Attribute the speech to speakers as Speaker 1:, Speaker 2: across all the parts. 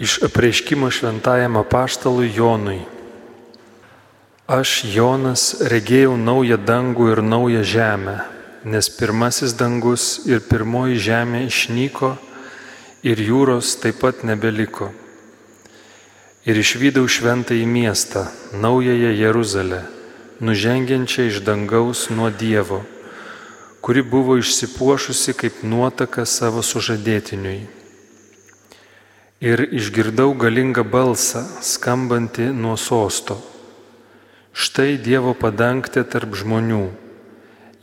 Speaker 1: Iš apreiškimo šventajam apaštalui Jonui. Aš, Jonas, regėjau naują dangų ir naują žemę, nes pirmasis dangus ir pirmoji žemė išnyko ir jūros taip pat nebeliko. Ir išvydau šventąjį miestą, naująją Jeruzalę, nužengiančią iš dangaus nuo Dievo, kuri buvo išsipuošusi kaip nuotaka savo sužadėtiniui ir išgirdau galingą balsą, skambantį nuo sosto. Štai Dievo padangtė tarp žmonių.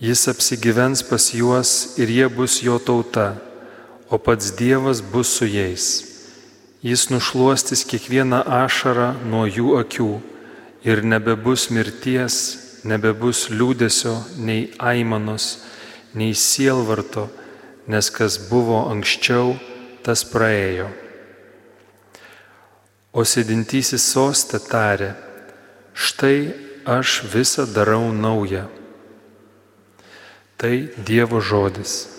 Speaker 1: Jis apsigyvens pas juos ir jie bus jo tauta, o pats Dievas bus su jais. Jis nušuostys kiekvieną ašarą nuo jų akių ir nebebus mirties, nebebus liūdėsio, nei aimanos, nei sielvarto, nes kas buvo anksčiau, tas praėjo. O sėdintysis sostė tarė, štai aš visą darau naują. Tai Dievo žodis.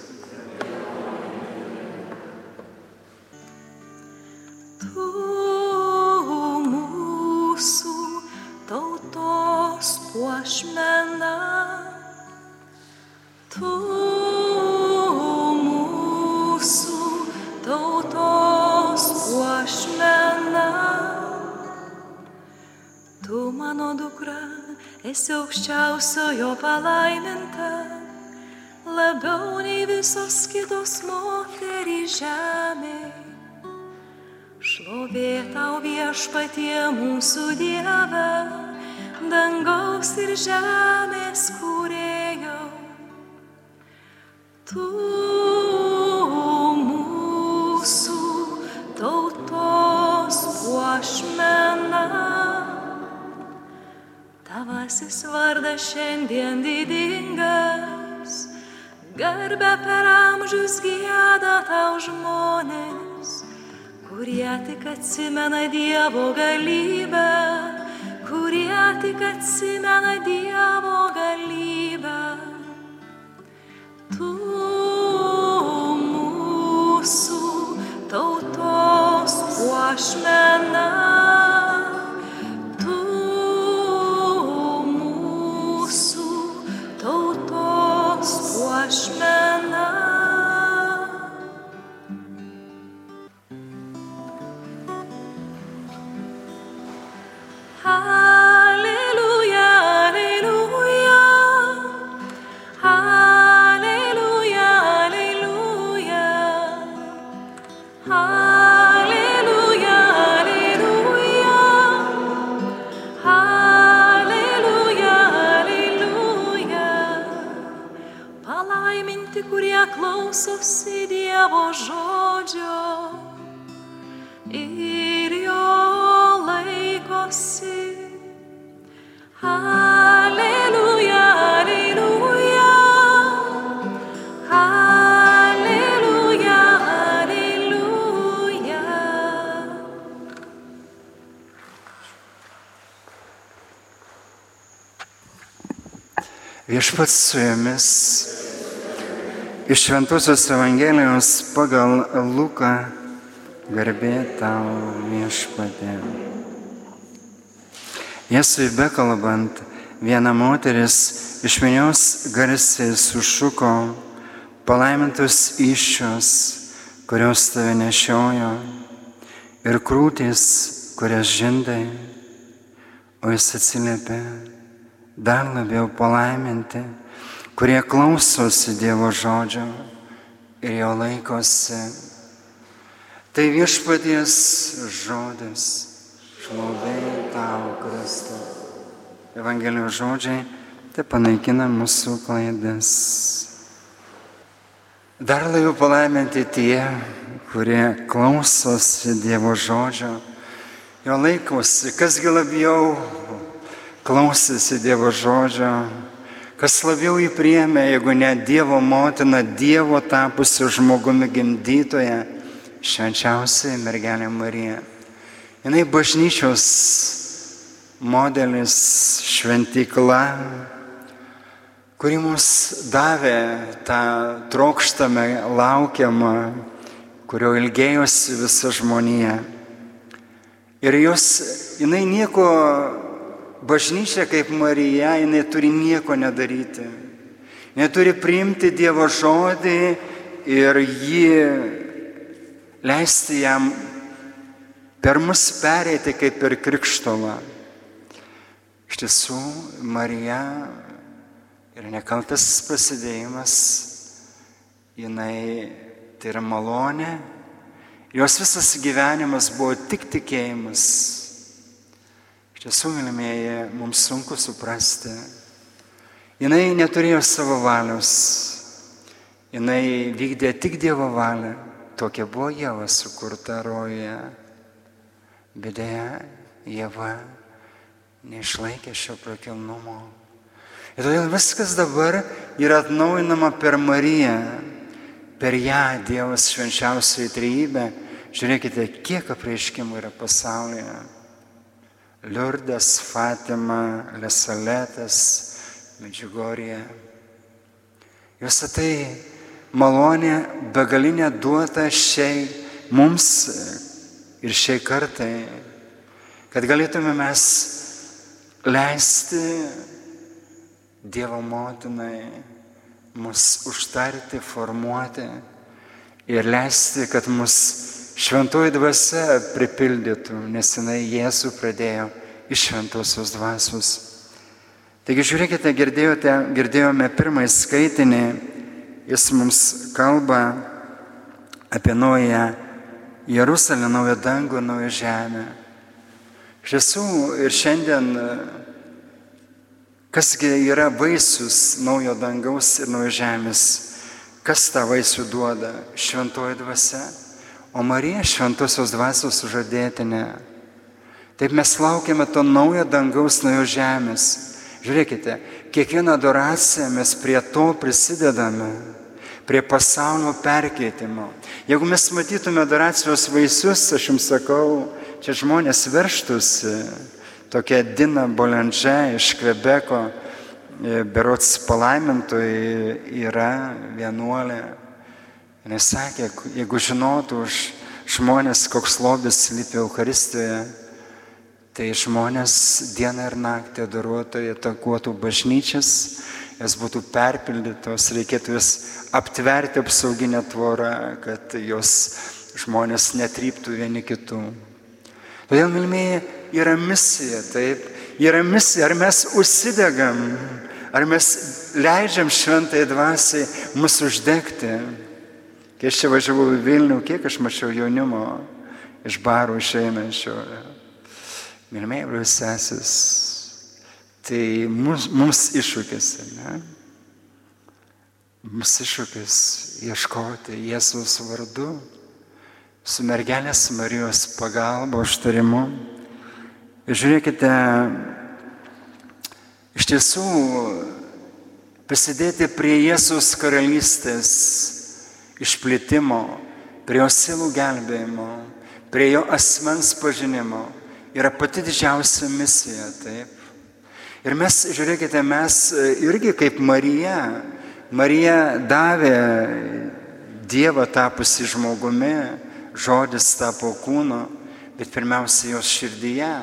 Speaker 2: Tu mano dukra, esi aukščiausiojo palaiminta, labiau nei visos kitos moterys žemėje. Šlovė tau viešpatie mūsų Dieve, dangaus ir žemės kūrėjo. Tu mūsų tautos puošmena. Tavasis vardas šiandien didingas, garbę per amžius gėda tau žmonės kurie tik atsimena Dievo galybę, kurie tik atsimena Dievo galybę. Tu mūsų tautos puošmena,
Speaker 3: Viešpats su jumis iš Šventosios Evangelijos pagal Luką garbė tau viešpatė. Jėzui bekalbant, viena moteris iš minios garsiai sušuko, palaimintus iššios, kurios tave nešiojo, ir krūtis, kurias žindai, o jis atsiliepė, dar labiau palaiminti, kurie klausosi Dievo žodžio ir jo laikosi. Tai viešpaties žodis, šlovė tau, Kristau. Evangelijos žodžiai tai panaikina mūsų klaidas. Dar labiau palaiminti tie, kurie klausosi Dievo žodžio, jo laikosi, kasgi labiau klausėsi Dievo žodžio, kas labiau jį priemė, jeigu ne Dievo motina, Dievo tapusi žmogumi gimdytoje, švenčiausiai mergelė Marija. Jis bažnyčios modelis, šventykla, kuri mums davė tą trokštamą, laukiamą, kurio ilgėjosi visa žmonija Ir jos, jinai nieko, bažnyčia kaip Marija, jinai turi nieko nedaryti. Jinai turi priimti Dievo žodį ir jį leisti jam per mus pereiti kaip per krikštolą. Iš tiesų, Marija yra nekaltas prasidėjimas, jinai tai yra malonė, jos visas gyvenimas buvo tik tikėjimas. Tiesų, mylimieji, mums sunku suprasti. Jinai neturėjo savo valios, jinai vykdė tik Dievo valią, tokia buvo Jėva sukurta rojoje. Bet dėja, Jėva neišlaikė šio prakilnumo. Ir todėl viskas dabar yra atnaujinama per Mariją, per ją Dievas švenčiausiai trejybė. Žiūrėkite, kiek apreiškimų yra pasaulyje. Liurdas, Fatima, Lesaletas, Medžiugorija. Visą tai malonė begalinė duota šiai mums ir šiai kartai, kad galėtume mes leisti Dievo motinai mus užtarti, formuoti ir leisti, kad mus šventoji dvasia pripildytų, nes jinai Jėzų pradėjo iš šventosios dvasios. Taigi žiūrėkite, girdėjote, girdėjome pirmąjį skaitinį, jis mums kalba apie naują Jeruzalę, naują dangų, naują žemę. Iš tiesų ir šiandien Kasgi yra vaisius naujo dangaus ir naujo žemės? Kas tą vaisių duoda? Šventoji dvasia. O Marija šventosios dvasios sužadėtinė. Taip mes laukiame to naujo dangaus, naujo žemės. Žiūrėkite, kiekvieną adoraciją mes prie to prisidedame, prie pasaulio perkeitimo. Jeigu mes matytume adoracijos vaisius, aš jums sakau, čia žmonės verštųsi tokia Dina Bolendžė iš Kvebeko, berots palaimintoji yra vienuolė. Jis sakė, jeigu žinotų žmonės, koks lobis slypi Euharistijoje, tai žmonės dieną ir naktį adoruotojai atakuotų bažnyčias, jas būtų perpildytos, reikėtų jas aptverti apsauginę tvorą, kad jos žmonės netryptų vieni kitų. Todėl, mylimieji, yra misija, taip, yra misija, ar mes užsidegam, ar mes leidžiam šventai dvasiai mus uždegti. Kai aš čia važiavau į Vilnių, kiek aš mačiau jaunimo iš barų išeinančio. Mylimieji broliusesis, tai mums, mums iššūkis, ne? Mums iššūkis ieškoti Jėzaus vardu, su mergelės Marijos pagalba, užtarimu. Žiūrėkite, iš tiesų prisidėti prie Jėzus karalystės išplėtimo, prie jo silų gelbėjimo, prie jo asmens pažinimo yra pati didžiausia misija, taip. Ir mes, žiūrėkite, mes irgi kaip Marija, Marija davė Dievą tapusi žmogumi, žodis tapo kūnu, bet pirmiausia jos širdyje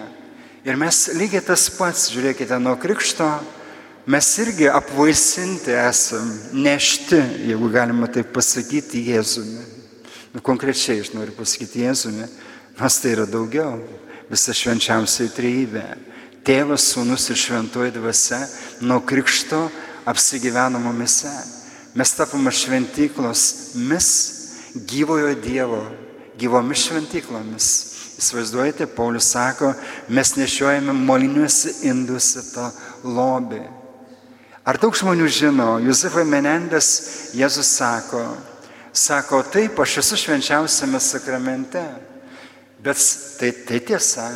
Speaker 3: Ir mes lygiai tas pats, žiūrėkite, nuo krikšto mes irgi apvaisinti esam, nešti, jeigu galima taip pasakyti, Jėzumi. Nu, konkrečiai aš noriu pasakyti Jėzumi, nors tai yra daugiau, visa švenčiausiai trejybė. Tėvas, sūnus ir šventoji dvasia nuo krikšto apsigyveno mumise. Mes tapome šventyklos mis gyvojo Dievo, gyvomis šventyklomis. Įsivaizduojate, Paulius sako, mes nešiojame moliniuose induose tą lobį. Ar daug žmonių žino, Juzefai Menendas Jėzus sako, sako, taip, aš esu švenčiausiame sakramente, bet tai, tai tiesa.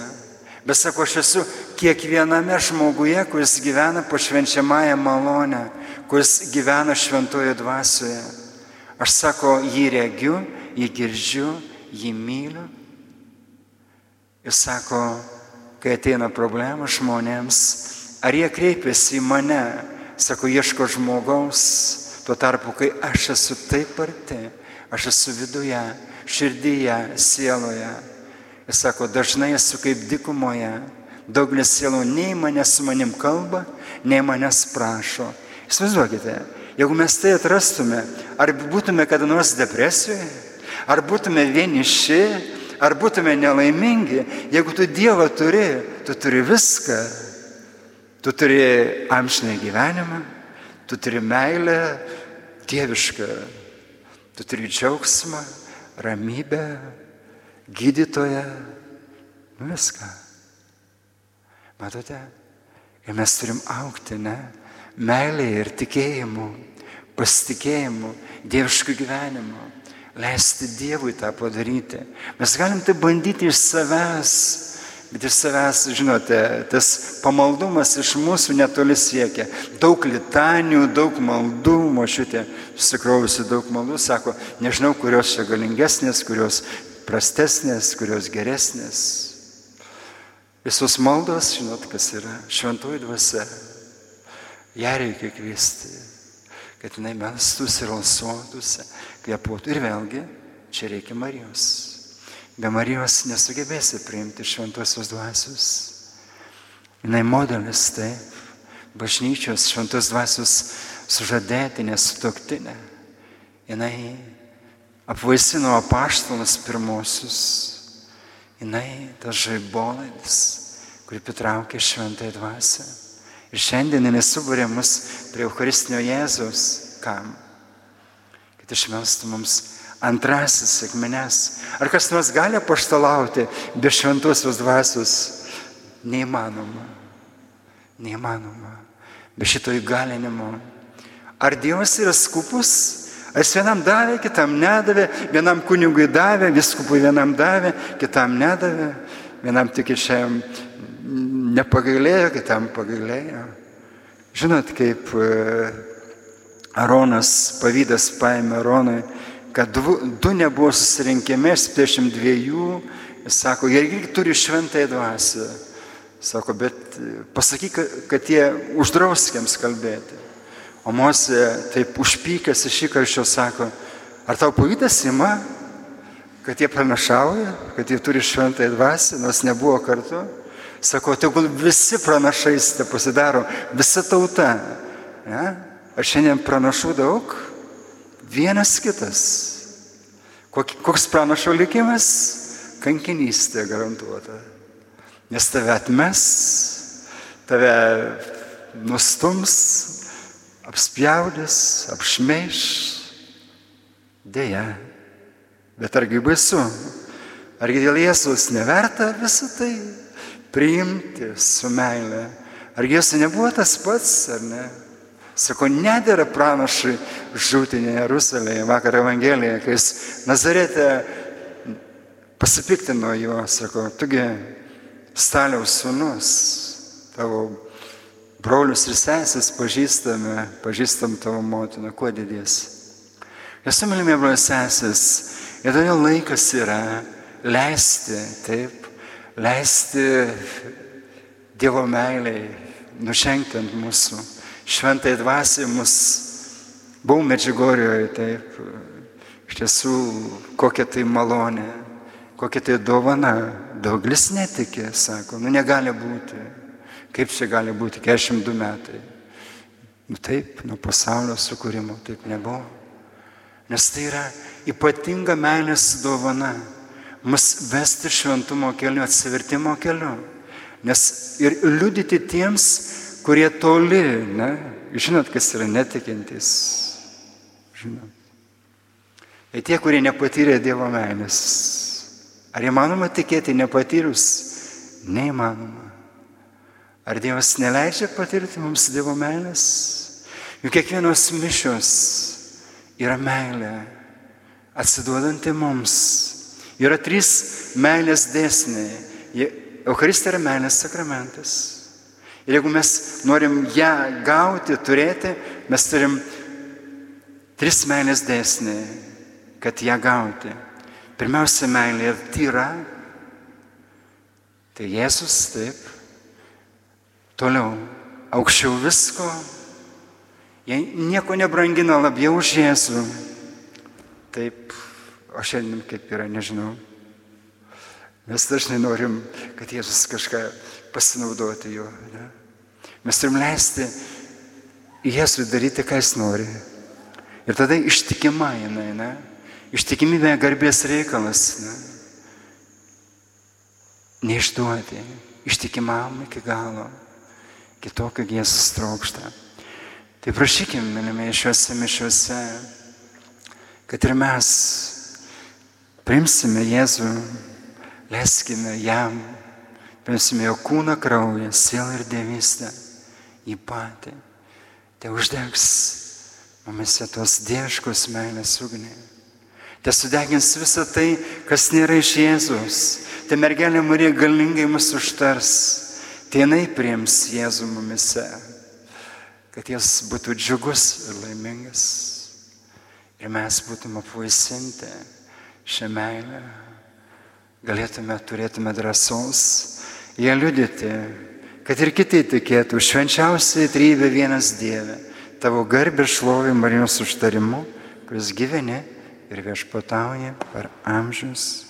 Speaker 3: Bet sako, aš esu kiekviename žmoguje, kuris gyvena po švenčiamąją malonę, kuris gyvena šventoje dvasioje. Aš sako, jį regiu, jį girdžiu, jį myliu Jis sako, kai ateina problema žmonėms, ar jie kreipiasi į mane, sako, ieško žmogaus, tuo tarpu, kai aš esu taip arti, aš esu viduje, širdyje, sieloje. Jis sako, dažnai esu kaip dikumoje, daugelis sielų nei mane su manim kalba, nei manęs prašo. Įsivaizduokite, jeigu mes tai atrastume, ar būtume kada nors depresijoje, ar būtume vieniši, ar būtume nelaimingi, jeigu tu Dievą turi, tu turi viską. Tu turi amžinai gyvenimą, tu turi meilę dievišką, tu turi džiaugsmą, ramybę, gydytoją, nu viską. Matote, ir mes turim aukti, ne? Meilėje ir tikėjimu, pasitikėjimu, dieviškų gyvenimu. Leisti Dievui tą padaryti. Mes galim tai bandyti iš savęs, bet iš savęs, žinote, tas pamaldumas iš mūsų netoli siekia. Daug litanių, daug maldų, močiutė, susikrovusi daug maldų, sako, nežinau, kurios čia galingesnės, kurios prastesnės, kurios geresnės. Visos maldos, žinot, kas yra šventoji dvasia. Ja reikia kviesti, kad jinai melstųsi ir alsuotųsi, kvepuotų. Ir vėlgi, čia reikia Marijos. Be Marijos nesugebėsi priimti šventosios dvasios. Jinai modelis, taip, bažnyčios šventos dvasios sužadėtinė, sutoktinė. Jinai apvaisino apaštalus pirmosius jinai tas žaibolaidis, kuri pritraukia šventąją dvasę. Ir šiandien jinai suburė mus prie Eucharistinio Jėzaus. Kam? Kad išmestų mums antrasis sėkmines. Ar kas nors gali paštalauti be šventosios dvasios? Neįmanoma. Neįmanoma. Be šito įgalinimo. Ar Dievas yra skupus? Ar jis vienam davė, kitam nedavė, vienam kunigui davė, viskupui vienam davė, kitam nedavė, vienam tik išėjom nepagailėjo, kitam pagailėjo. Žinot, kaip e, Aronas pavydas paėmė Aronui, kad du, du nebuvo susirinkime, 72, jis sako, jie irgi turi šventąją dvasę. Sako, bet pasakyk, kad jie uždrauskiems kalbėti. O Mosė taip užpykęs iš įkarščio sako, ar tau pavydas ima, kad jie pranašauja, kad jie turi šventąją dvasę, nors nebuvo kartu. Sako, tegul visi pranašais te pasidaro, visa tauta. Ja? Ar šiandien pranašų daug? Vienas kitas. Koks pranašo likimas? Kankinystė garantuota. Nes tave atmes, tave nustums, apspjaudės, apšmeiš. Deja, bet argi baisu, argi dėl Jėzus neverta visą tai priimti su meile. Argi Jėzus nebuvo tas pats, ar ne? Sako, nedėra pranašai žūti Jeruzalėje, vakar Evangelijoje, kai jis Nazarete pasipiktino juo, sako, tugi staliaus sunus, tavo brolius ir sesės pažįstame, pažįstam tavo motiną, kuo didės. Esu mylimi brolius sesės ir todėl laikas yra leisti, taip, leisti Dievo meiliai nušengti ant mūsų, šventai dvasiai mus, buvau Medžigorijoje, taip, iš tiesų, kokia tai malonė, kokia tai dovana, daugelis netikė, sako, nu negali būti. Kaip čia gali būti 42 metai? Nu taip, nuo pasaulio sukūrimo taip nebuvo. Nes tai yra ypatinga meilės dovana. Mus vesti šventumo keliu, atsivertimo keliu. Nes ir liudyti tiems, kurie toli, ne? Žinot, kas yra netikintis. Žinot. Ir tie, kurie nepatyrė Dievo meilės. Ar įmanoma tikėti nepatyrus? Neįmanoma. Ar Dievas neleidžia patirti mums Dievo meilės? Juk kiekvienos mišios yra meilė, atsiduodanti mums. Yra trys meilės dėsniai. Eucharistija yra meilės sakramentas. Ir jeigu mes norim ją gauti, turėti, mes turim tris meilės dėsniai, kad ją gauti. Pirmiausia, meilė yra tyra. Tai Jėzus, taip, Toliau, aukščiau visko, jie nieko nebrangina labiau už Jėzų. Taip, o šiandien kaip yra, nežinau. Mes dažnai norim, kad Jėzus kažką pasinaudoti juo. Ne? Mes turim leisti Jėzui daryti, ką jis nori. Ir tada ištikima jinai, ne? Ištikimybė garbės reikalas, ne? Neišduoti, ištikimam iki galo, kitokio Jėzus trokšta. Tai prašykim, mylime, šiuose mišiuose, kad ir mes primsime Jėzų, leiskime jam, primsime jo kūną, kraują, sielą ir dievystę į patį. Tai uždegs mumise tos dieviškos meilės ugnį. Te sudegins visą tai, kas nėra iš Jėzus. Te mergelė Marija galingai mus užtars. Tai jinai priims Jėzų mumise. Kad jis būtų džiugus ir laimingas. Ir mes būtume apvaisinti šią meilę. Galėtume, turėtume drąsos ją liudyti, kad ir kiti tikėtų švenčiausiai trybė vienas Dieve tavo garbė šlovė Marijos užtarimu, kuris gyveni ir viešpatauja per amžius